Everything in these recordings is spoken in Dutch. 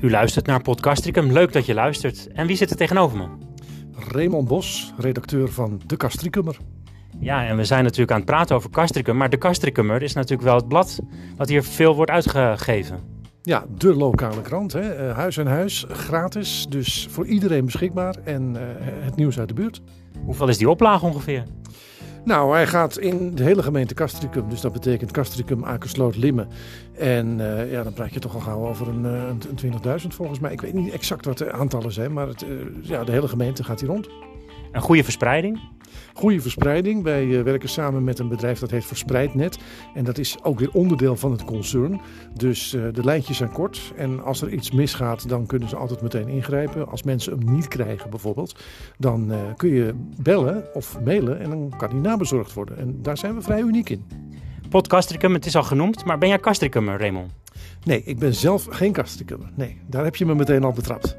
U luistert naar Podcastricum. Leuk dat je luistert. En wie zit er tegenover me? Raymond Bos, redacteur van De Castricummer. Ja, en we zijn natuurlijk aan het praten over Castricum. Maar De Castricummer is natuurlijk wel het blad wat hier veel wordt uitgegeven. Ja, de lokale krant. Hè? Eh, huis en huis, gratis. Dus voor iedereen beschikbaar. En uh, het nieuws uit de buurt. Hoeveel is die oplage ongeveer? Nou, hij gaat in de hele gemeente Castricum. Dus dat betekent Castricum, Akersloot, Limmen. En uh, ja, dan praat je toch al gauw over een, een 20.000 volgens mij. Ik weet niet exact wat de aantallen zijn, maar het, uh, ja, de hele gemeente gaat hier rond. Een goede verspreiding? Goede verspreiding. Wij uh, werken samen met een bedrijf dat heet Verspreidnet. En dat is ook weer onderdeel van het concern. Dus uh, de lijntjes zijn kort. En als er iets misgaat, dan kunnen ze altijd meteen ingrijpen. Als mensen hem niet krijgen bijvoorbeeld, dan uh, kun je bellen of mailen en dan kan hij nabezorgd worden. En daar zijn we vrij uniek in. Podcastricum, het is al genoemd, maar ben jij Castricummer, Raymond? Nee, ik ben zelf geen Castricummer. Nee, daar heb je me meteen al betrapt.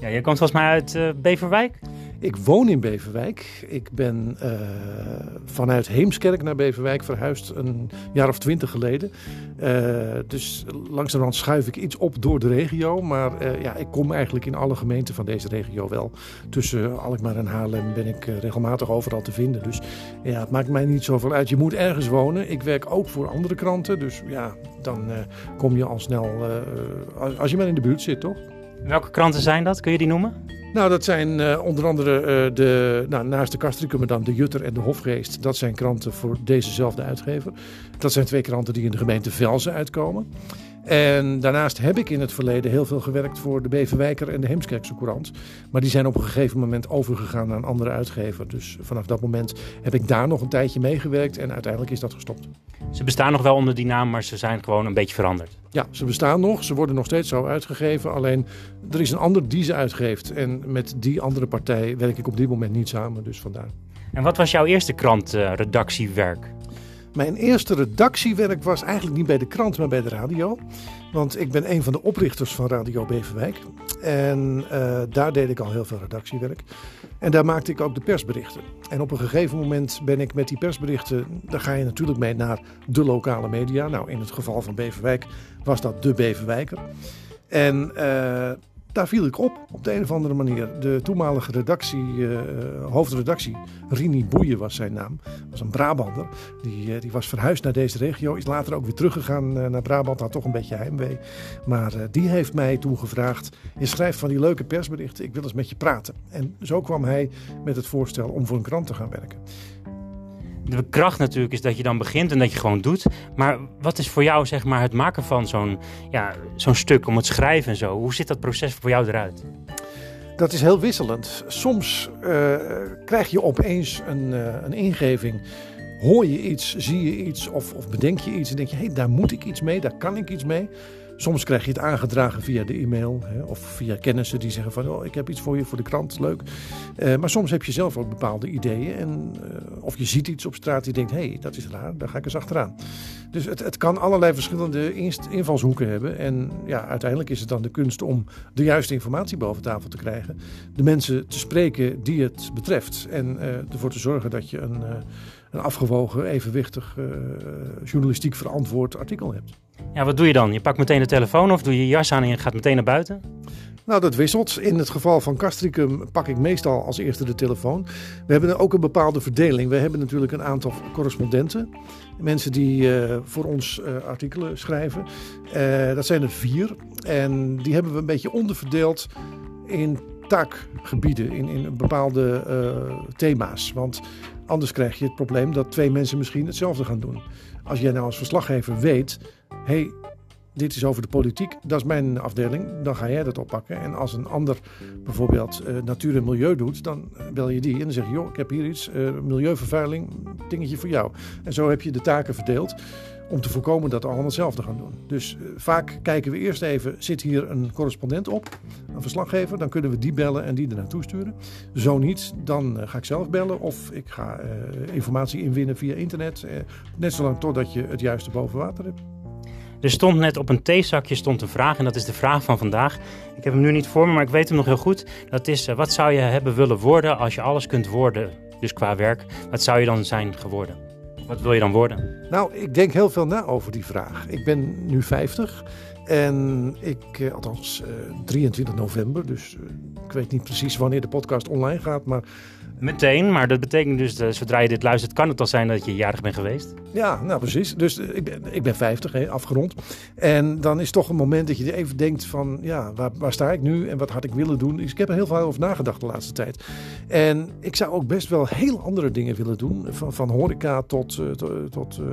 Ja, je komt volgens mij uit Beverwijk? Ik woon in Beverwijk. Ik ben uh, vanuit Heemskerk naar Beverwijk verhuisd een jaar of twintig geleden. Uh, dus langzamerhand schuif ik iets op door de regio. Maar uh, ja, ik kom eigenlijk in alle gemeenten van deze regio wel. Tussen Alkmaar en Haarlem ben ik regelmatig overal te vinden. Dus ja, het maakt mij niet zoveel uit. Je moet ergens wonen. Ik werk ook voor andere kranten. Dus ja, dan kom je al snel, als je maar in de buurt zit, toch? Welke kranten zijn dat? Kun je die noemen? Nou, dat zijn uh, onder andere uh, de, nou, naast de Castricum dan de Jutter en de Hofgeest. Dat zijn kranten voor dezezelfde uitgever. Dat zijn twee kranten die in de gemeente Velzen uitkomen. En daarnaast heb ik in het verleden heel veel gewerkt voor de Beverwijker en de Heemskerkse Courant. Maar die zijn op een gegeven moment overgegaan naar een andere uitgever. Dus vanaf dat moment heb ik daar nog een tijdje meegewerkt en uiteindelijk is dat gestopt. Ze bestaan nog wel onder die naam, maar ze zijn gewoon een beetje veranderd. Ja, ze bestaan nog. Ze worden nog steeds zo uitgegeven. Alleen er is een ander die ze uitgeeft. En met die andere partij werk ik op dit moment niet samen. Dus vandaar. En wat was jouw eerste krantredactiewerk? Mijn eerste redactiewerk was eigenlijk niet bij de krant, maar bij de radio. Want ik ben een van de oprichters van Radio Beverwijk. En uh, daar deed ik al heel veel redactiewerk. En daar maakte ik ook de persberichten. En op een gegeven moment ben ik met die persberichten, daar ga je natuurlijk mee naar de lokale media. Nou, in het geval van Beverwijk was dat de Beverwijker. En uh, daar viel ik op, op de een of andere manier. De toenmalige redactie, uh, hoofdredactie, Rini Boeien was zijn naam. was een Brabander. Die, uh, die was verhuisd naar deze regio. Is later ook weer teruggegaan naar Brabant. Had toch een beetje heimwee. Maar die heeft mij toen gevraagd. Je schrijft van die leuke persberichten. Ik wil eens met je praten. En zo kwam hij met het voorstel om voor een krant te gaan werken de kracht natuurlijk is dat je dan begint en dat je gewoon doet. Maar wat is voor jou zeg maar, het maken van zo'n ja, zo'n stuk, om het schrijven en zo? Hoe zit dat proces voor jou eruit? Dat is heel wisselend. Soms uh, krijg je opeens een, uh, een ingeving. Hoor je iets, zie je iets of, of bedenk je iets en denk je, hé, hey, daar moet ik iets mee, daar kan ik iets mee. Soms krijg je het aangedragen via de e-mail hè, of via kennissen die zeggen van oh, ik heb iets voor je voor de krant, leuk. Uh, maar soms heb je zelf ook bepaalde ideeën en uh, of je ziet iets op straat die denkt hé, hey, dat is raar, daar ga ik eens achteraan. Dus het, het kan allerlei verschillende invalshoeken hebben en ja, uiteindelijk is het dan de kunst om de juiste informatie boven tafel te krijgen. De mensen te spreken die het betreft en uh, ervoor te zorgen dat je een, een afgewogen, evenwichtig, journalistiek verantwoord artikel hebt. Ja, wat doe je dan? Je pakt meteen de telefoon of doe je je jas aan en je gaat meteen naar buiten? Nou, dat wisselt. In het geval van Castricum pak ik meestal als eerste de telefoon. We hebben ook een bepaalde verdeling. We hebben natuurlijk een aantal correspondenten. Mensen die uh, voor ons uh, artikelen schrijven. Uh, dat zijn er vier. En die hebben we een beetje onderverdeeld in taakgebieden, in, in bepaalde thema's. Want anders krijg je het probleem dat twee mensen misschien hetzelfde gaan doen. Als jij nou als verslaggever weet hey, dit is over de politiek, dat is mijn afdeling, dan ga jij dat oppakken. En als een ander bijvoorbeeld uh, natuur en milieu doet, dan bel je die en dan zeg je, joh, ik heb hier iets, uh, milieuvervuiling, dingetje voor jou. En zo heb je de taken verdeeld om te voorkomen dat we allemaal hetzelfde gaan doen. Dus uh, vaak kijken we eerst even, zit hier een correspondent op, een verslaggever, dan kunnen we die bellen en die er naartoe sturen. Zo niet, dan ga ik zelf bellen of ik ga informatie inwinnen via internet, net zolang totdat je het juiste boven water hebt. Er stond net op een theezakje stond een vraag en dat is de vraag van vandaag. Ik heb hem nu niet voor me, maar ik weet hem nog heel goed. Dat is, wat zou je hebben willen worden als je alles kunt worden, dus qua werk? Wat zou je dan zijn geworden? Wat wil je dan worden? Nou, ik denk heel veel na over die vraag. Ik ben nu 50 en ik, eh, althans 23 november, dus ik weet niet precies wanneer de podcast online gaat, maar Meteen, maar dat betekent dus, zodra je dit luistert, kan het al zijn dat je jarig bent geweest? Ja, nou precies. Dus eh, ik ben, ik ben 50, hè, afgerond. En dan is toch een moment dat je even denkt van, ja, waar, waar sta ik nu en wat had ik willen doen? Dus ik heb er heel veel over nagedacht de laatste tijd. En ik zou ook best wel heel andere dingen willen doen. Van, van horeca tot, uh, tot, uh,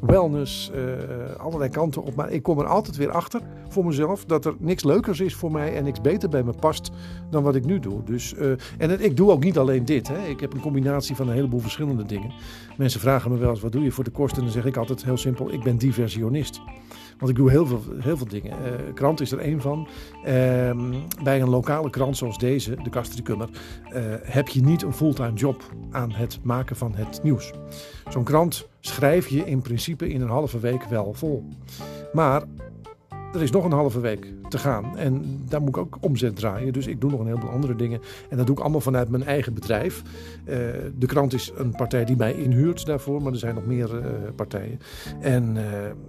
wellness, uh, allerlei kanten op. Maar ik kom er altijd weer achter voor mezelf dat er niks leukers is voor mij en niks beter bij me past dan wat ik nu doe. Dus, en ik doe ook niet alleen dit. Ik heb een combinatie van een heleboel verschillende dingen. Mensen vragen me wel eens, wat doe je voor de kosten? En dan zeg ik altijd heel simpel, ik ben diversionist. Want ik doe heel veel, heel veel dingen. Uh, krant is er één van. Uh, bij een lokale krant zoals deze, de Kastricummer, uh, heb je niet een fulltime job aan het maken van het nieuws. Zo'n krant schrijf je in principe in een halve week wel vol. Maar er is nog een halve week te gaan. En daar moet ik ook omzet draaien. Dus ik doe nog een heleboel andere dingen. En dat doe ik allemaal vanuit mijn eigen bedrijf. Uh, de krant is een partij die mij inhuurt daarvoor. Maar er zijn nog meer uh, partijen. En uh,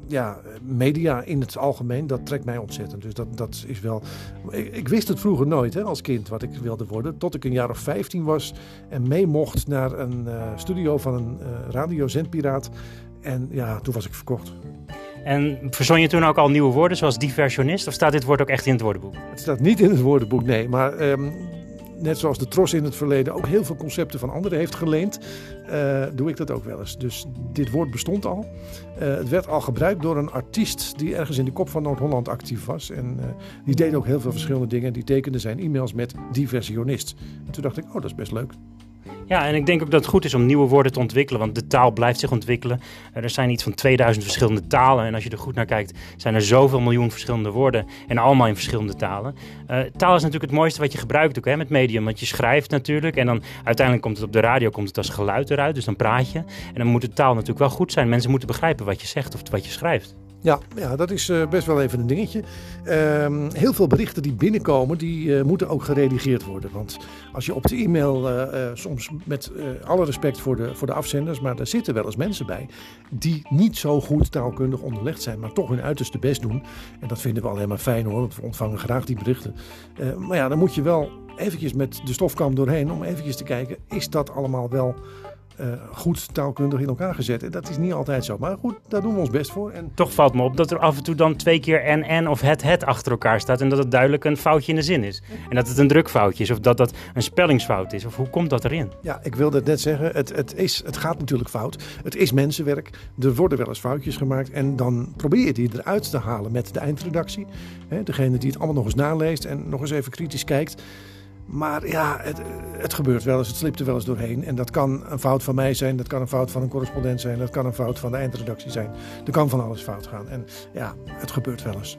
ja, media in het algemeen, dat trekt mij ontzettend. Dus dat, dat is wel... Ik, ik wist het vroeger nooit hè, als kind wat ik wilde worden. Tot ik een jaar of 15 was. En mee mocht naar een studio van een radiozendpiraat. En ja, toen was ik verkocht. En verzon je toen ook al nieuwe woorden, zoals diversionist? Of staat dit woord ook echt in het woordenboek? Het staat niet in het woordenboek, nee. Maar um, net zoals de Tros in het verleden ook heel veel concepten van anderen heeft geleend, uh, doe ik dat ook wel eens. Dus dit woord bestond al. Uh, het werd al gebruikt door een artiest die ergens in de kop van Noord-Holland actief was. En uh, die deed ook heel veel verschillende dingen. Die tekende zijn e-mails met diversionist. En toen dacht ik, oh, dat is best leuk. Ja, en ik denk ook dat het goed is om nieuwe woorden te ontwikkelen, want de taal blijft zich ontwikkelen. Er zijn iets van 2000 verschillende talen en als je er goed naar kijkt, zijn er zoveel miljoen verschillende woorden en allemaal in verschillende talen. Uh, taal is natuurlijk het mooiste wat je gebruikt ook hè, met medium, want je schrijft natuurlijk en dan uiteindelijk komt het op de radio komt het als geluid eruit, dus dan praat je. En dan moet de taal natuurlijk wel goed zijn. Mensen moeten begrijpen wat je zegt of wat je schrijft. Ja, ja, dat is uh, best wel even een dingetje. Uh, heel veel berichten die binnenkomen, die uh, moeten ook geredigeerd worden. Want als je op de e-mail, uh, soms met alle respect voor de, voor de afzenders, maar er zitten wel eens mensen bij die niet zo goed taalkundig onderlegd zijn, maar toch hun uiterste best doen. En dat vinden we alleen maar fijn hoor, want we ontvangen graag die berichten. maar ja, dan moet je wel eventjes met de stofkam doorheen om eventjes te kijken, is dat allemaal wel uh, goed taalkundig in elkaar gezet. En dat is niet altijd zo. Maar goed, daar doen we ons best voor. En... Toch valt me op dat er af en toe dan twee keer en en of het het achter elkaar staat. En dat het duidelijk een foutje in de zin is. En dat het een drukfoutje is. Of dat dat een spellingsfout is. Of hoe komt dat erin? Ja, ik wilde het net zeggen. Het, het, is, het gaat natuurlijk fout. Het is mensenwerk. Er worden wel eens foutjes gemaakt. En dan probeer je die eruit te halen met de eindredactie. He, degene die het allemaal nog eens naleest en nog eens even kritisch kijkt. Maar ja, het, het, gebeurt wel eens. Het slipt er wel eens doorheen. En dat kan een fout van mij zijn. Dat kan een fout van een correspondent zijn. Dat kan een fout van de eindredactie zijn. Er kan van alles fout gaan. En ja, het gebeurt wel eens.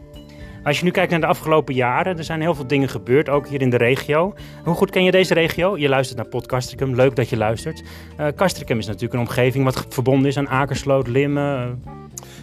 Als je nu kijkt naar de afgelopen jaren, er zijn heel veel dingen gebeurd, ook hier in de regio. Hoe goed ken je deze regio? Je luistert naar Podcastricum, leuk dat je luistert. Uh, Castricum is natuurlijk een omgeving wat verbonden is aan Akersloot, Limmen.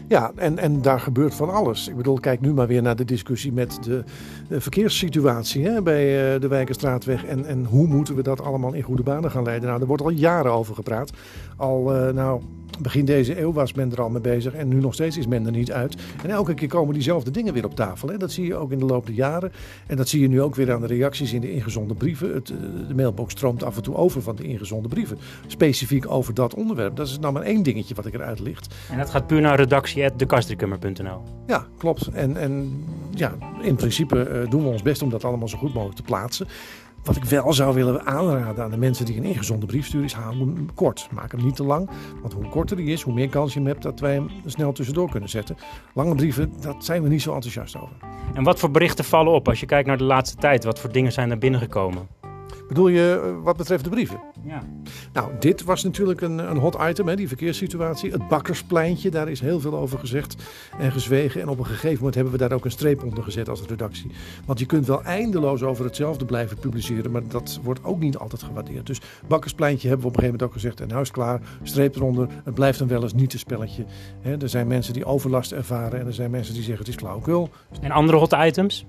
Ja, en, en daar gebeurt van alles. Ik bedoel, kijk nu maar weer naar de discussie met de, de verkeerssituatie hè, bij uh, de Wijkerstraatweg. En, en hoe moeten we dat allemaal in goede banen gaan leiden? Nou, daar wordt al jaren over gepraat. Al, uh, nou, begin deze eeuw was men er al mee bezig en nu nog steeds is men er niet uit. En elke keer komen diezelfde dingen weer op tafel. Hè. Dat zie je ook in de loop der jaren. En dat zie je nu ook weer aan de reacties in de ingezonden brieven. Het, de mailbox stroomt af en toe over van de ingezonden brieven. Specifiek over dat onderwerp. Dat is nou maar één dingetje wat ik eruit licht. En dat gaat puur naar redactie.dekastrikummer.nl Ja, klopt. En, en ja, in principe uh, doen we ons best om dat allemaal zo goed mogelijk te plaatsen. Wat ik wel zou willen aanraden aan de mensen die een ingezonde brief sturen, is hou hem kort. Maak hem niet te lang, want hoe korter die is, hoe meer kans je hem hebt dat wij hem snel tussendoor kunnen zetten. Lange brieven, dat zijn we niet zo enthousiast over. En wat voor berichten vallen op als je kijkt naar de laatste tijd? Wat voor dingen zijn er binnengekomen? Bedoel je eh, wat betreft de brieven? Ja. Nou, dit was natuurlijk een, een hot item, hè, die verkeerssituatie. Het bakkerspleintje, daar is heel veel over gezegd en gezwegen. En op een gegeven moment hebben we daar ook een streep onder gezet als redactie. Want je kunt wel eindeloos over hetzelfde blijven publiceren, maar dat wordt ook niet altijd gewaardeerd. Dus bakkerspleintje hebben we op een gegeven moment ook gezegd. En huis klaar, streep eronder. Het blijft dan wel eens niet een spelletje. Hè, er zijn mensen die overlast ervaren en er zijn mensen die zeggen het is flauwekul. En andere hot items?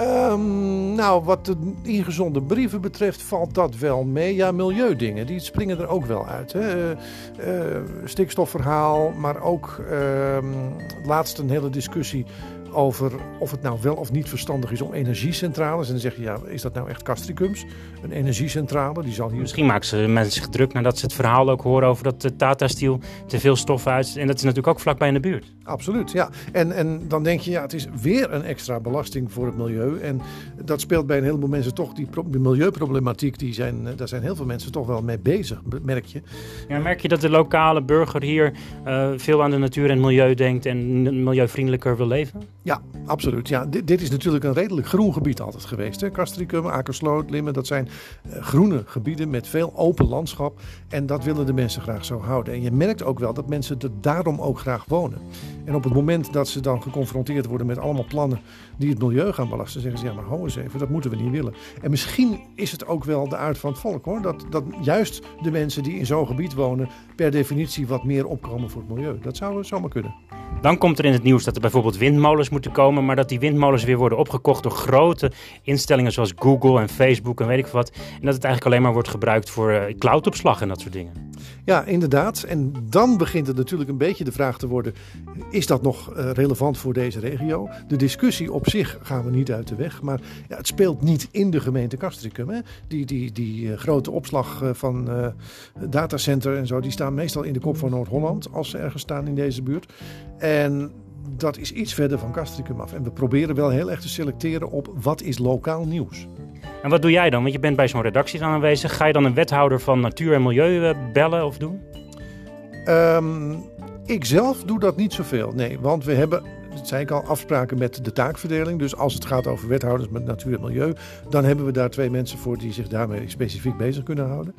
Um, nou, wat de ingezonde brieven betreft valt dat wel mee. Ja, milieudingen, die springen er ook wel uit. Hè. Uh, stikstofverhaal, maar ook uh, laatst een hele discussie over of het nou wel of niet verstandig is om energiecentrales. En dan zeg je, ja, is dat nou echt Castricums? Een energiecentrale, die zal hier... Misschien maken ze mensen zich druk nadat ze het verhaal ook horen over dat de Tata Steel te veel stof uit. En dat is natuurlijk ook vlakbij in de buurt. Absoluut, ja. En, en dan denk je, ja, het is weer een extra belasting voor het milieu. En dat speelt bij een heleboel mensen toch, die, milieuproblematiek, die zijn, eh, daar zijn heel veel mensen toch wel mee bezig, merk je. Ja, merk je dat de lokale burger hier uh, veel aan de natuur en milieu denkt en milieuvriendelijker wil leven? Ja, absoluut. Ja, dit, dit, is natuurlijk een redelijk groen gebied altijd geweest. Hè? Castricum, Akersloot, Limmen, dat zijn uh, groene gebieden met veel open landschap. En dat willen de mensen graag zo houden. En je merkt ook wel dat mensen er daarom ook graag wonen. En op het moment dat ze dan geconfronteerd worden met allemaal plannen die het milieu gaan belasten, zeggen ze ja, maar hou eens even, dat moeten we niet willen. En misschien is het ook wel de aard van het volk hoor, dat, dat juist de mensen die in zo'n gebied wonen per definitie wat meer opkomen voor het milieu. Dat zou zomaar kunnen. Dan komt er in het nieuws dat er bijvoorbeeld windmolens moeten komen, maar dat die windmolens weer worden opgekocht door grote instellingen zoals Google en Facebook en weet ik wat. En dat het eigenlijk alleen maar wordt gebruikt voor uh, cloudopslag en dat soort dingen. Ja, inderdaad. En dan begint het natuurlijk een beetje de vraag te worden: is dat nog uh, relevant voor deze regio? De discussie op zich gaan we niet uit de weg, maar ja, het speelt niet in de gemeente Castricum. Hè? Die, die, die uh, grote opslag van datacenter en zo, die staan meestal in de kop van Noord-Holland als ze ergens staan in deze buurt. En dat is iets verder van Castricum af. En we proberen wel heel erg te selecteren op wat is lokaal nieuws. En wat doe jij dan? Want je bent bij zo'n redactie dan aanwezig. Ga je dan een wethouder van natuur en milieu eh, bellen of doen? Um, ik zelf doe dat niet zoveel. Nee, want we hebben dat zei ik al, afspraken met de taakverdeling. Dus als het gaat over wethouders met natuur en milieu, dan hebben we daar twee mensen voor die zich daarmee specifiek bezig kunnen houden.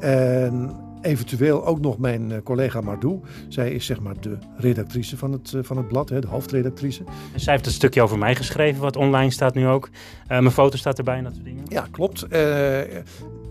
En eventueel ook nog mijn eh, collega Mardou. Zij is zeg maar de redactrice van het, eh, van het blad, de hoofdredactrice. Zij heeft een stukje over mij geschreven, wat online staat nu ook. Uh, mijn foto staat erbij en dat soort dingen. Ja, klopt. Uh,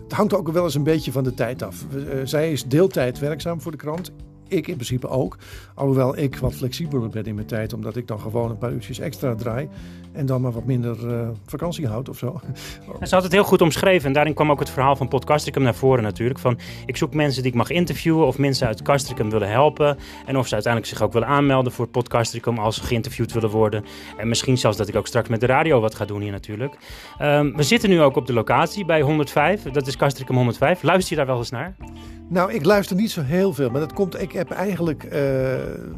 het hangt ook wel eens een beetje van de tijd af. zij is deeltijd werkzaam voor de krant ik in principe ook. Alhoewel ik wat flexibeler ben in mijn tijd, omdat ik dan gewoon een paar uurtjes extra draai. En dan maar wat minder uh, vakantie houd of zo. Ze had het heel goed omschreven. En daarin kwam ook het verhaal van Podcastricum naar voren natuurlijk. Van ik zoek mensen die ik mag interviewen of mensen uit Castricum willen helpen. En of ze uiteindelijk zich ook willen aanmelden voor Podcastricum als ze geïnterviewd willen worden. En misschien zelfs dat ik ook straks met de radio wat ga doen hier natuurlijk. Um, we zitten nu ook op de locatie bij 105. Dat is Castricum 105. Luister je daar wel eens naar? Nou, ik luister niet zo heel veel, maar dat komt. Ik heb eigenlijk uh,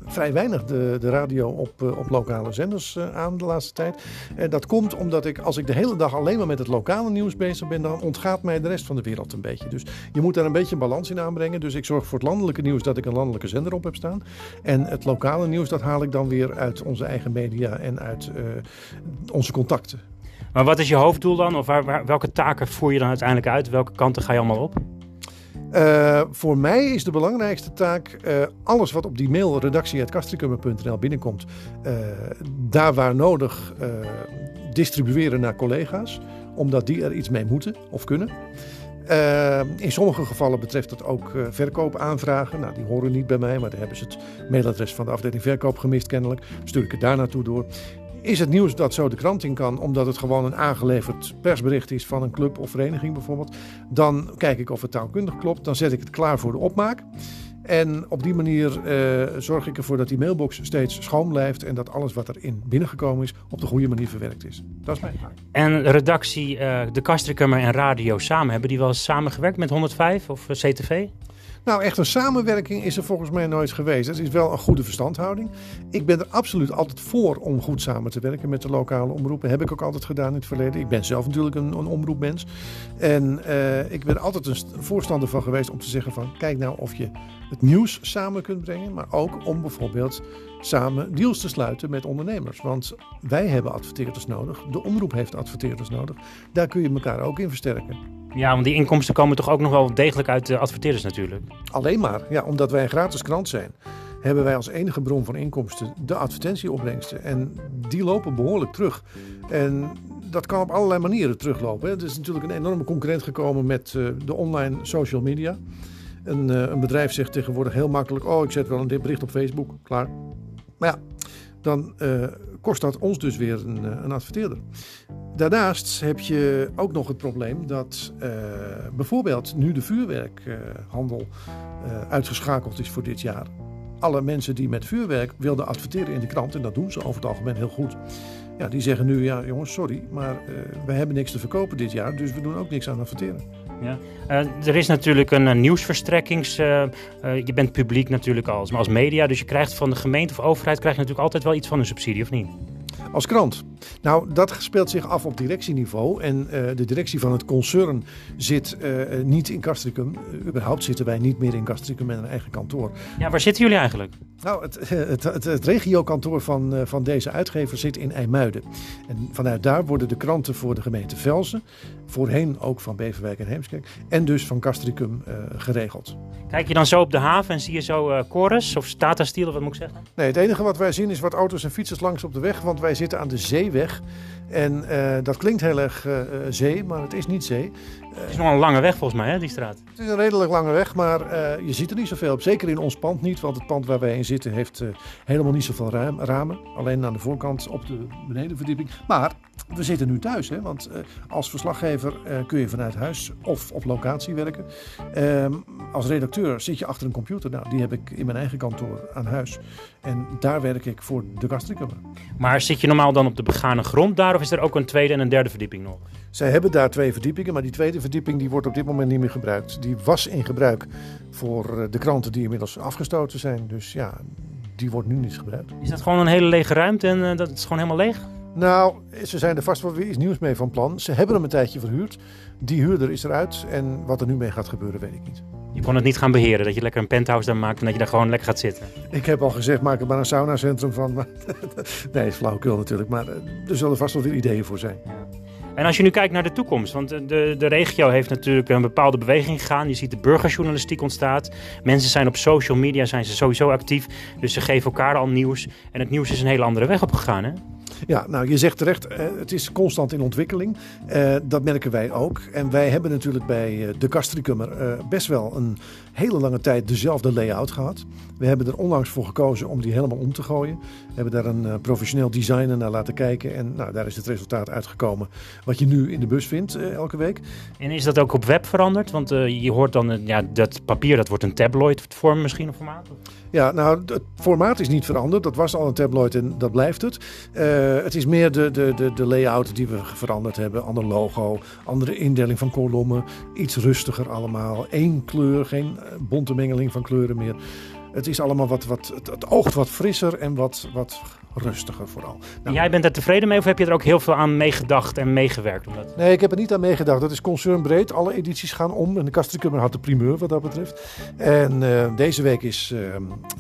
vrij weinig de, de radio op, uh, op lokale zenders uh, aan de laatste tijd. En dat komt omdat ik, als ik de hele dag alleen maar met het lokale nieuws bezig ben, dan ontgaat mij de rest van de wereld een beetje. Dus je moet daar een beetje een balans in aanbrengen. Dus ik zorg voor het landelijke nieuws dat ik een landelijke zender op heb staan. En het lokale nieuws, dat haal ik dan weer uit onze eigen media en uit onze contacten. Maar wat is je hoofddoel dan? Of welke taken voer je dan uiteindelijk uit? Welke kanten ga je allemaal op? Uh, voor mij is de belangrijkste taak uh, alles wat op die mail redactie.castricummer.nl binnenkomt, uh, daar waar nodig distribueren naar collega's, omdat die er iets mee moeten of kunnen. in sommige gevallen betreft dat ook verkoopaanvragen. Nou, die horen niet bij mij, maar daar hebben ze het mailadres van de afdeling verkoop gemist kennelijk. Stuur ik het daar naartoe door. Is het nieuws dat zo de krant in kan, omdat het gewoon een aangeleverd persbericht is van een club of vereniging bijvoorbeeld, dan kijk ik of het taalkundig klopt. Dan zet ik het klaar voor de opmaak. En op die manier uh, zorg ik ervoor dat die mailbox steeds schoon blijft en dat alles wat erin binnengekomen is op de goede manier verwerkt is. Dat is mijn taak. En redactie, uh, de Kastrikummer en radio samen, hebben die wel samengewerkt met 105 of eh, CTV? Nou, echt een samenwerking is er volgens mij nooit geweest. Het is wel een goede verstandhouding. Ik ben er absoluut altijd voor om goed samen te werken met de lokale omroepen. Heb ik ook altijd gedaan in het verleden. Ik ben zelf natuurlijk een, een omroepmens. En uh, ik ben altijd een voorstander van geweest om te zeggen van... kijk nou of je het nieuws samen kunt brengen. Maar ook om bijvoorbeeld samen deals te sluiten met ondernemers. Want wij hebben adverteerders nodig. De omroep heeft adverteerders nodig. Daar kun je elkaar ook in versterken. Ja, want die inkomsten komen toch ook nog wel degelijk uit de adverteerders natuurlijk? Alleen maar, ja, omdat wij een gratis krant zijn, hebben wij als enige bron van inkomsten de advertentieopbrengsten. En die lopen behoorlijk terug. En dat kan op allerlei manieren teruglopen. Er is natuurlijk een enorme concurrent gekomen met uh, de online social media. Een, uh, een bedrijf zegt tegenwoordig heel makkelijk: Oh, ik zet wel een bericht op Facebook, klaar. Maar ja, dan uh, kost dat ons dus weer een, een adverteerder. Daarnaast heb je ook nog het probleem dat bijvoorbeeld nu de vuurwerkhandel uitgeschakeld is voor dit jaar. Alle mensen die met vuurwerk wilden adverteren in de krant, en dat doen ze over het algemeen heel goed. Ja, die zeggen nu, ja jongens, sorry, maar we hebben niks te verkopen dit jaar, dus we doen ook niks aan adverteren. Ja. Uh, er is natuurlijk een, een nieuwsverstrekkings. Uh, je bent publiek natuurlijk als, maar als media, dus je krijgt van de gemeente of overheid krijg je natuurlijk altijd wel iets van een subsidie, of niet? Als krant. Nou, dat speelt zich af op directieniveau. En de directie van het concern zit niet in Castricum. Überhaupt zitten wij niet meer in Castricum met een eigen kantoor. Ja, waar zitten jullie eigenlijk? Nou, het, het, het, het regiokantoor van, van deze uitgever zit in IJmuiden. En vanuit daar worden de kranten voor de gemeente Velzen, voorheen ook van Beverwijk en Heemskerk, en dus van Castricum geregeld. Kijk je dan zo op de haven en zie je zo Chorus of Tata Steel, wat moet ik zeggen? Nee, het enige wat wij zien is wat auto's en fietsers langs op de weg, want wij zitten aan de zeeweg. En uh, dat klinkt heel erg uh, zee, maar het is niet zee. Het is nog een lange weg volgens mij, hè, die straat. Het is een redelijk lange weg, maar je ziet er niet zoveel op. Zeker in ons pand niet, want het pand waar wij in zitten heeft helemaal niet zoveel ramen. Alleen aan de voorkant op de benedenverdieping. Maar we zitten nu thuis, hè, want als verslaggever kun je vanuit huis of op locatie werken. Als redacteur zit je achter een computer. Nou, die heb ik in mijn eigen kantoor aan huis. En daar werk ik voor de gastricum. Maar zit je normaal dan op de begane grond daar of is er ook een tweede en een derde verdieping nog? Zij hebben daar twee verdiepingen, maar die tweede verdieping die wordt op dit moment niet meer gebruikt. Die was in gebruik voor de kranten die inmiddels afgestoten zijn. Dus ja, die wordt nu niet gebruikt. Is dat gewoon een hele lege ruimte en uh, dat is gewoon helemaal leeg? Nou, ze zijn er vast wel weer iets nieuws mee van plan. Ze hebben hem een tijdje verhuurd. Die huurder is eruit en wat er nu mee gaat gebeuren weet ik niet. Je kon het niet gaan beheren, dat je lekker een penthouse daar maakt en dat je daar gewoon lekker gaat zitten. Ik heb al gezegd, maak er maar een saunacentrum van. Maar nee, is flauwekul natuurlijk, maar er zullen vast wel weer ideeën voor zijn. Ja. En als je nu kijkt naar de toekomst, want de, de regio heeft natuurlijk een bepaalde beweging gegaan. Je ziet de burgerjournalistiek ontstaat. Mensen zijn op social media zijn ze sowieso actief, dus ze geven elkaar al nieuws. En het nieuws is een hele andere weg opgegaan, hè? Ja, nou je zegt terecht, het is constant in ontwikkeling. Uh, dat merken wij ook. En wij hebben natuurlijk bij de Castricummer best wel een hele lange tijd dezelfde layout gehad. We hebben er onlangs voor gekozen om die helemaal om te gooien. We hebben daar een professioneel designer naar laten kijken. En nou, daar is het resultaat uitgekomen wat je nu in de bus vindt elke week. En is dat ook op web veranderd? Want je hoort dan, ja, dat papier dat wordt een tabloid vorm misschien of formaat? Ja, nou, het formaat is niet veranderd. Dat was al een tabloid en dat blijft het. Uh, het is meer de, de, de, de layout die we veranderd hebben. Ander logo, andere indeling van kolommen. Iets rustiger allemaal. Eén kleur, geen bonte mengeling van kleuren meer. Het is allemaal wat, wat het, het oogt wat frisser en wat, wat rustiger vooral. Nou, Jij bent er tevreden mee of heb je er ook heel veel aan meegedacht en meegewerkt? Omdat... Nee, ik heb er niet aan meegedacht. Dat is concernbreed. Alle edities gaan om. En de Kastrikummer had de primeur wat dat betreft. En uh, deze week is uh,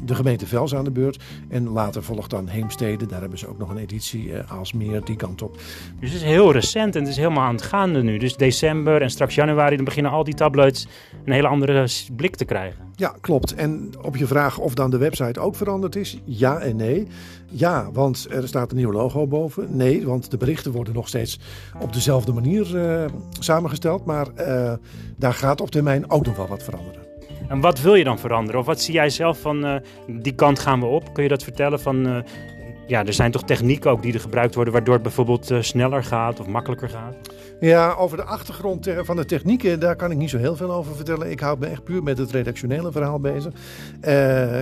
de gemeente Vels aan de beurt. En later volgt dan Heemstede. Daar hebben ze ook nog een editie uh, als meer die kant op. Dus het is heel recent en het is helemaal aan het gaande nu. Dus december en straks januari, dan beginnen al die tabloids een hele andere blik te krijgen. Ja, klopt. En op je vraag of dan de website ook veranderd is, ja en nee. Ja, want er staat een nieuw logo boven. Nee, want de berichten worden nog steeds op dezelfde manier uh, samengesteld. Maar uh, daar gaat op termijn ook nog wel wat veranderen. En wat wil je dan veranderen? Of wat zie jij zelf van uh, die kant gaan we op? Kun je dat vertellen van... ja, er zijn toch technieken ook die er gebruikt worden... waardoor het bijvoorbeeld sneller gaat of makkelijker gaat? Ja, over de achtergrond van de technieken, daar kan ik niet zo heel veel over vertellen. Ik houd me echt puur met het redactionele verhaal bezig.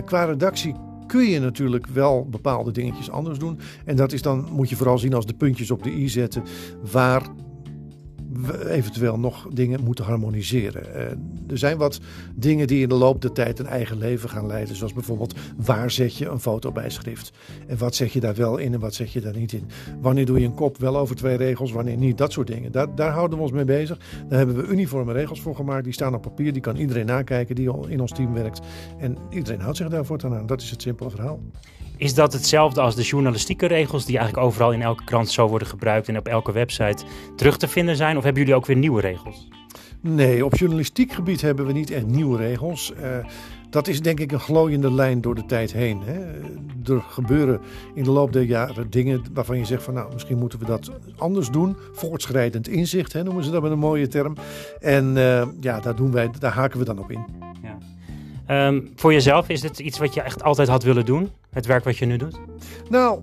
qua redactie kun je natuurlijk wel bepaalde dingetjes anders doen. En dat is dan, moet je vooral zien als de puntjes op de i zetten, waar eventueel nog dingen moeten harmoniseren. Uh, er zijn wat dingen die in de loop der tijd een eigen leven gaan leiden. Zoals bijvoorbeeld waar zet je een foto bij schrift? En wat zeg je daar wel in en wat zeg je daar niet in? Wanneer doe je een kop wel over twee regels, wanneer niet? Dat soort dingen. Daar, daar houden we ons mee bezig. Daar hebben we uniforme regels voor gemaakt. Die staan op papier, die kan iedereen nakijken die in ons team werkt. En iedereen houdt zich daarvoor aan. Dat is het simpele verhaal. Is dat hetzelfde als de journalistieke regels die eigenlijk overal in elke krant zo worden gebruikt en op elke website terug te vinden zijn? Of hebben jullie ook weer nieuwe regels? Nee, op journalistiek gebied hebben we niet echt nieuwe regels. Uh, dat is denk ik een glooiende lijn door de tijd heen. Hè. Er gebeuren in de loop der jaren dingen waarvan je zegt van nou misschien moeten we dat anders doen. Voortschrijdend inzicht hè, noemen ze dat met een mooie term. En uh, ja, daar, doen wij, daar haken we dan op in. Ja. Um, voor jezelf is het iets wat je echt altijd had willen doen? Het werk wat je nu doet? Nou,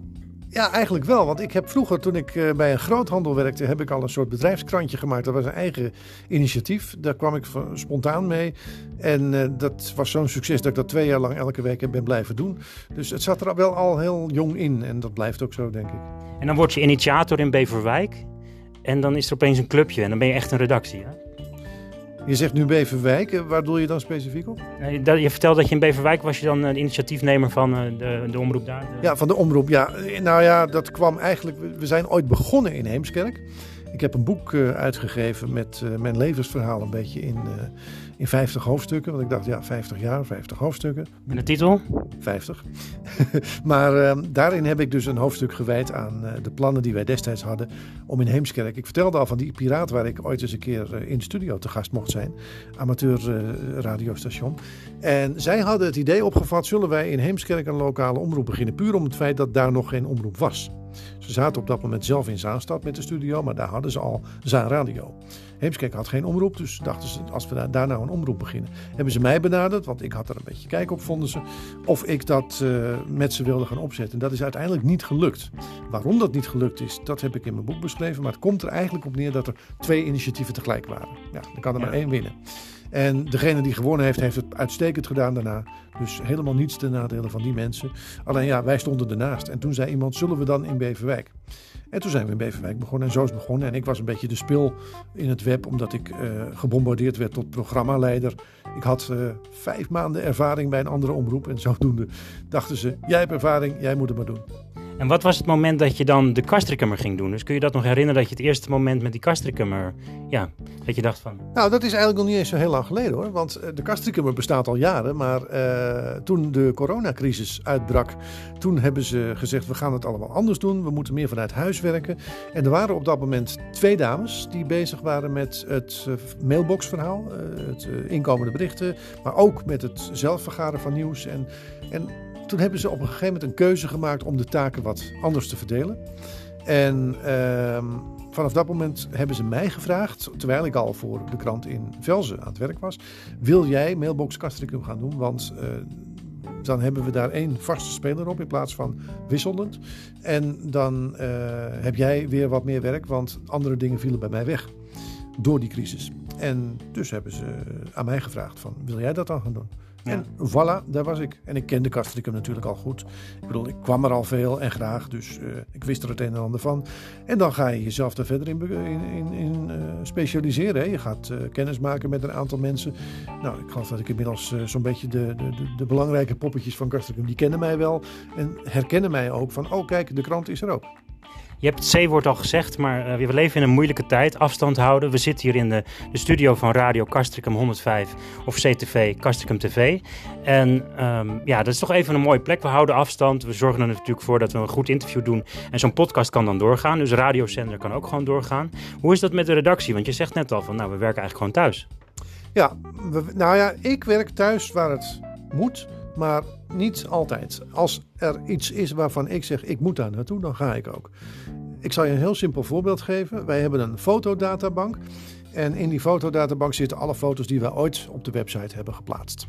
Ja, eigenlijk wel. Want ik heb vroeger, toen ik uh, bij een groothandel werkte, heb ik al een soort bedrijfskrantje gemaakt. Dat was een eigen initiatief. Daar kwam ik spontaan mee. En uh, dat was zo'n succes dat ik dat twee jaar lang elke week heb ben blijven doen. Dus het zat er wel al heel jong in. En dat blijft ook zo, denk ik. En dan word je initiator in Beverwijk. En dan is er opeens een clubje. En dan ben je echt een redactie, hè? Je zegt nu Beverwijk, eh, waar doe je dan specifiek op? Je vertelt dat je in Beverwijk was je dan de initiatiefnemer van de, de omroep daar? Ja, van de omroep, ja. Nou ja, dat kwam eigenlijk... We zijn ooit begonnen in Heemskerk. Ik heb een boek uh, uitgegeven met uh, mijn levensverhaal een beetje in, uh, in 50 hoofdstukken. Want ik dacht, ja, 50 jaar, 50 hoofdstukken. En de titel? 50. maar daarin heb ik dus een hoofdstuk gewijd aan de plannen die wij destijds hadden om in Heemskerk. Ik vertelde al van die piraat waar ik ooit eens een keer in de studio te gast mocht zijn. Amateur radiostation. En zij hadden het idee opgevat, zullen wij in Heemskerk een lokale omroep beginnen? Puur om het feit dat daar nog geen omroep was. Ze zaten op dat moment zelf in Zaanstad met de studio, maar daar hadden ze al Zaan Radio. Heemskerk had geen omroep, dus dachten ze, als we daar, nou een omroep beginnen. Hebben ze mij benaderd, want ik had er een beetje kijk op, vonden ze. Of ik dat uh, met ze wilde gaan opzetten. Dat is uiteindelijk niet gelukt. Waarom dat niet gelukt is, dat heb ik in mijn boek beschreven. Maar het komt er eigenlijk op neer dat er twee initiatieven tegelijk waren. Ja, dan kan er maar één winnen. En degene die gewonnen heeft, heeft het uitstekend gedaan daarna. Dus helemaal niets ten nadele van die mensen. Alleen ja, wij stonden ernaast. En toen zei iemand, zullen we dan in Beverwijk? En toen zijn we in Beverwijk begonnen en zo is begonnen. En ik was een beetje de spil in het web, omdat ik uh, gebombardeerd werd tot programmaleider. Ik had uh, vijf maanden ervaring bij een andere omroep. En zodoende dachten ze, jij hebt ervaring, jij moet het maar doen. En wat was het moment dat je dan de kastricummer ging doen? Dus kun je dat nog herinneren dat je het eerste moment met die kastricummer, ja, dat je dacht van... Nou, dat is eigenlijk nog niet eens zo heel lang geleden hoor. Want eh, de kastricummer bestaat al jaren. Maar uh, toen de coronacrisis uitbrak, toen hebben ze gezegd we gaan het allemaal anders doen. We moeten meer vanuit huis werken. En er waren op dat moment twee dames die bezig waren met het uh, mailboxverhaal. het inkomende berichten. Maar ook met het zelf vergaren van nieuws. En, en toen hebben ze op een gegeven moment een keuze gemaakt om de taken wat anders te verdelen. En uh, vanaf dat moment hebben ze mij gevraagd, terwijl ik al voor de krant in Velzen aan het werk was, wil jij Mailbox Castricum gaan doen? Want uh, dan hebben we daar één vaste speler op in plaats van wisselend. En dan uh, heb jij weer wat meer werk, want andere dingen vielen bij mij weg door die crisis. En dus hebben ze aan mij gevraagd van, wil jij dat dan gaan doen? En voilà, daar was ik. En ik kende Castricum natuurlijk al goed. Ik bedoel, ik kwam er al veel en graag, dus uh, ik wist er het een en ander van. En dan ga je jezelf daar verder in, in, in, in uh, specialiseren. Hè. Je gaat uh, kennis maken met een aantal mensen. Nou, ik geloof dat ik inmiddels zo'n beetje de, de, de, de, belangrijke poppetjes van Castricum, die kennen mij wel. En herkennen mij ook van, oh kijk, de krant is er ook. Je hebt het C-woord al gezegd, maar uh, we leven in een moeilijke tijd. Afstand houden. We zitten hier in de, de studio van Radio Castricum 105 of CTV Castricum TV. En um, ja, dat is toch even een mooie plek. We houden afstand. We zorgen er natuurlijk voor dat we een goed interview doen. En zo'n podcast kan dan doorgaan. Dus radiozender kan ook gewoon doorgaan. Hoe is dat met de redactie? Want je zegt net al van, nou, we werken eigenlijk gewoon thuis. Ja, we, nou ja, ik werk thuis waar het moet maar niet altijd. Als er iets is waarvan ik zeg ik moet daar naartoe, dan ga ik ook. Ik zal je een heel simpel voorbeeld geven. Wij hebben een fotodatabank. En in die fotodatabank zitten alle foto's die wij ooit op de website hebben geplaatst.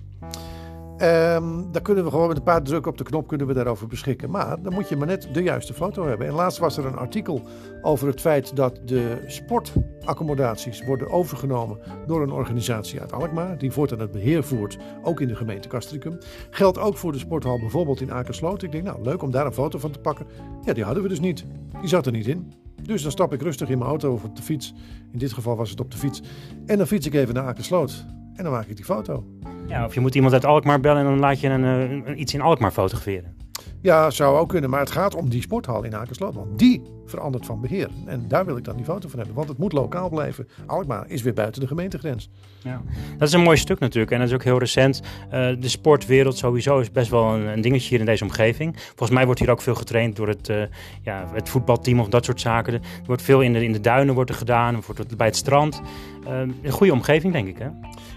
Um, daar kunnen we gewoon met een paar drukken op de knop kunnen we daarover beschikken. Maar dan moet je maar net de juiste foto hebben. En laatst was er een artikel over het feit dat de sportaccommodaties worden overgenomen door een organisatie uit Alkmaar. Die voortaan het beheer voert, ook in de gemeente Castricum. Geldt ook voor de sporthal bijvoorbeeld in Akersloot. Ik denk, nou leuk om daar een foto van te pakken. Ja, die hadden we dus niet. Die zat er niet in. Dus dan stap ik rustig in mijn auto of op de fiets. In dit geval was het op de fiets. En dan fiets ik even naar Akersloot. En dan maak ik die foto. Ja, of je moet iemand uit Alkmaar bellen en dan laat je een, een, iets in Alkmaar fotograferen. Ja, zou ook kunnen. Maar het gaat om die sporthal in Akersloot. Want die verandert van beheer. En daar wil ik dan die foto van hebben. Want het moet lokaal blijven. Alkmaar is weer buiten de gemeentegrens. Ja, dat is een mooi stuk natuurlijk. En dat is ook heel recent. Uh, de sportwereld sowieso is best wel een, een, dingetje hier in deze omgeving. Volgens mij wordt hier ook veel getraind door het, uh, ja, het voetbalteam of dat soort zaken. Er wordt veel in de, in de duinen wordt er gedaan. Wordt bij het strand. Uh, een goede omgeving denk ik hè?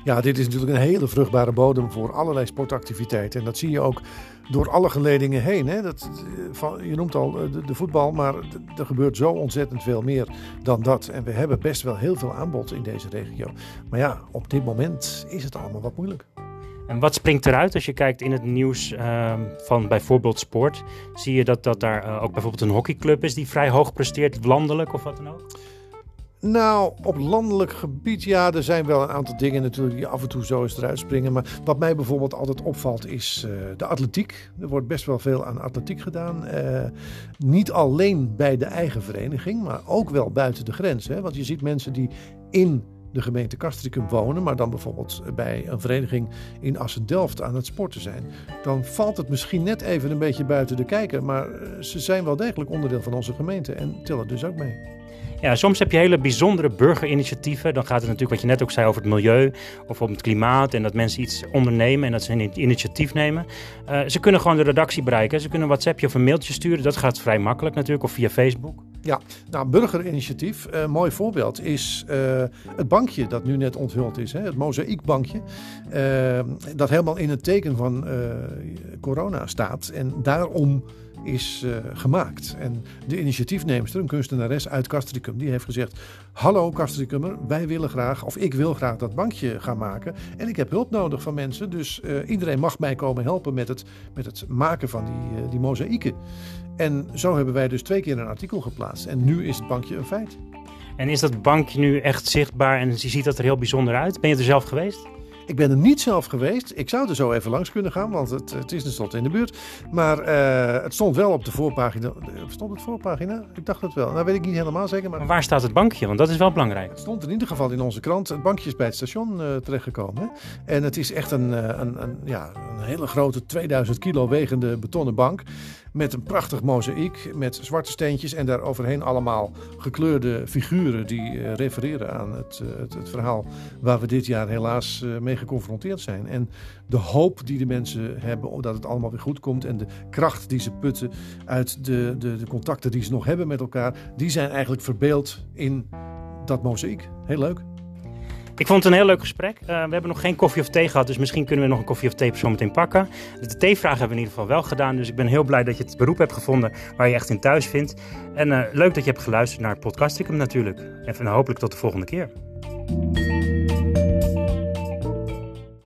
Ja, dit is natuurlijk een hele vruchtbare bodem voor allerlei sportactiviteiten. En dat zie je ook door alle geledingen heen. Hè. Dat, eh, je noemt al eh, de, voetbal, maar er gebeurt zo ontzettend veel meer dan dat. En we hebben best wel heel veel aanbod in deze regio. Maar ja, op dit moment is het allemaal wat moeilijk. En wat springt eruit als je kijkt in het nieuws ehm, van bijvoorbeeld sport? Zie je dat, dat daar uh, ook bijvoorbeeld een hockeyclub is die vrij hoog presteert, landelijk of wat dan ook? Nou, op landelijk gebied, ja, er zijn wel een aantal dingen natuurlijk die af en toe zo eens eruit springen. Maar wat mij bijvoorbeeld altijd opvalt is uh, de atletiek. Er wordt best wel veel aan atletiek gedaan. Uh, niet alleen bij de eigen vereniging, maar ook wel buiten de grens. Hè? Want je ziet mensen die in de gemeente Castricum wonen, maar dan bijvoorbeeld bij een vereniging in Assen-Delft aan het sporten zijn, dan valt het misschien net even een beetje buiten de kijker, maar eh, ze zijn wel degelijk onderdeel van onze gemeente en tellen dus ook mee. Ja, soms heb je hele bijzondere burgerinitiatieven. Dan gaat het natuurlijk, wat je net ook zei, over het milieu of om het klimaat. En dat mensen iets ondernemen en dat ze een initiatief nemen. Uh, ze kunnen gewoon de redactie bereiken. Ze kunnen een WhatsAppje of een mailtje sturen. Dat gaat vrij makkelijk natuurlijk. Of via Facebook. Ja, nou, burgerinitiatief, een uh, mooi voorbeeld is uh, het bankje dat nu net onthuld is. Hè, het mozaïekbankje. dat helemaal in het teken van corona staat. En daarom is gemaakt. En de initiatiefneemster, een kunstenares uit Castricum, die heeft gezegd: Hallo Castricummer, wij willen graag, of ik wil graag dat bankje gaan maken. En ik heb hulp nodig van mensen, dus iedereen mag mij komen helpen met het, met het maken van die, die mozaïeken. En zo hebben wij dus twee keer een artikel geplaatst. En nu is het bankje een feit. En is dat bankje nu echt zichtbaar en je ziet dat er heel bijzonder uit? Ben je er zelf geweest? Ik ben er niet zelf geweest. Ik zou er zo even langs kunnen gaan, want het, het is tenslotte in de buurt. Maar uh, het stond wel op de voorpagina. Stond het voorpagina? Ik dacht het wel. Nou weet ik niet helemaal zeker. Maar... maar waar staat het bankje? Want dat is wel belangrijk. Het stond in ieder geval in onze krant. Het bankje is bij het station uh, terechtgekomen. En het is echt een, een, een, ja, een hele grote 2000 kilo wegende betonnen bank. Met een prachtig mozaïek met zwarte steentjes en daar overheen allemaal gekleurde figuren die uh, refereren aan het, uh, het, het, verhaal waar we dit jaar helaas uh, mee geconfronteerd zijn. En de hoop die de mensen hebben dat het allemaal weer goed komt en de kracht die ze putten uit de, de, de contacten die ze nog hebben met elkaar, die zijn eigenlijk verbeeld in dat mozaïek. Heel leuk. Ik vond het een heel leuk gesprek. Uh, we hebben nog geen koffie of thee gehad, dus misschien kunnen we nog een koffie of thee zo meteen pakken. De theevraag hebben we in ieder geval wel gedaan, dus ik ben heel blij dat je het beroep hebt gevonden waar je echt in thuis vindt. En uh, leuk dat je hebt geluisterd naar Podcasticum natuurlijk. En hopelijk tot de volgende keer.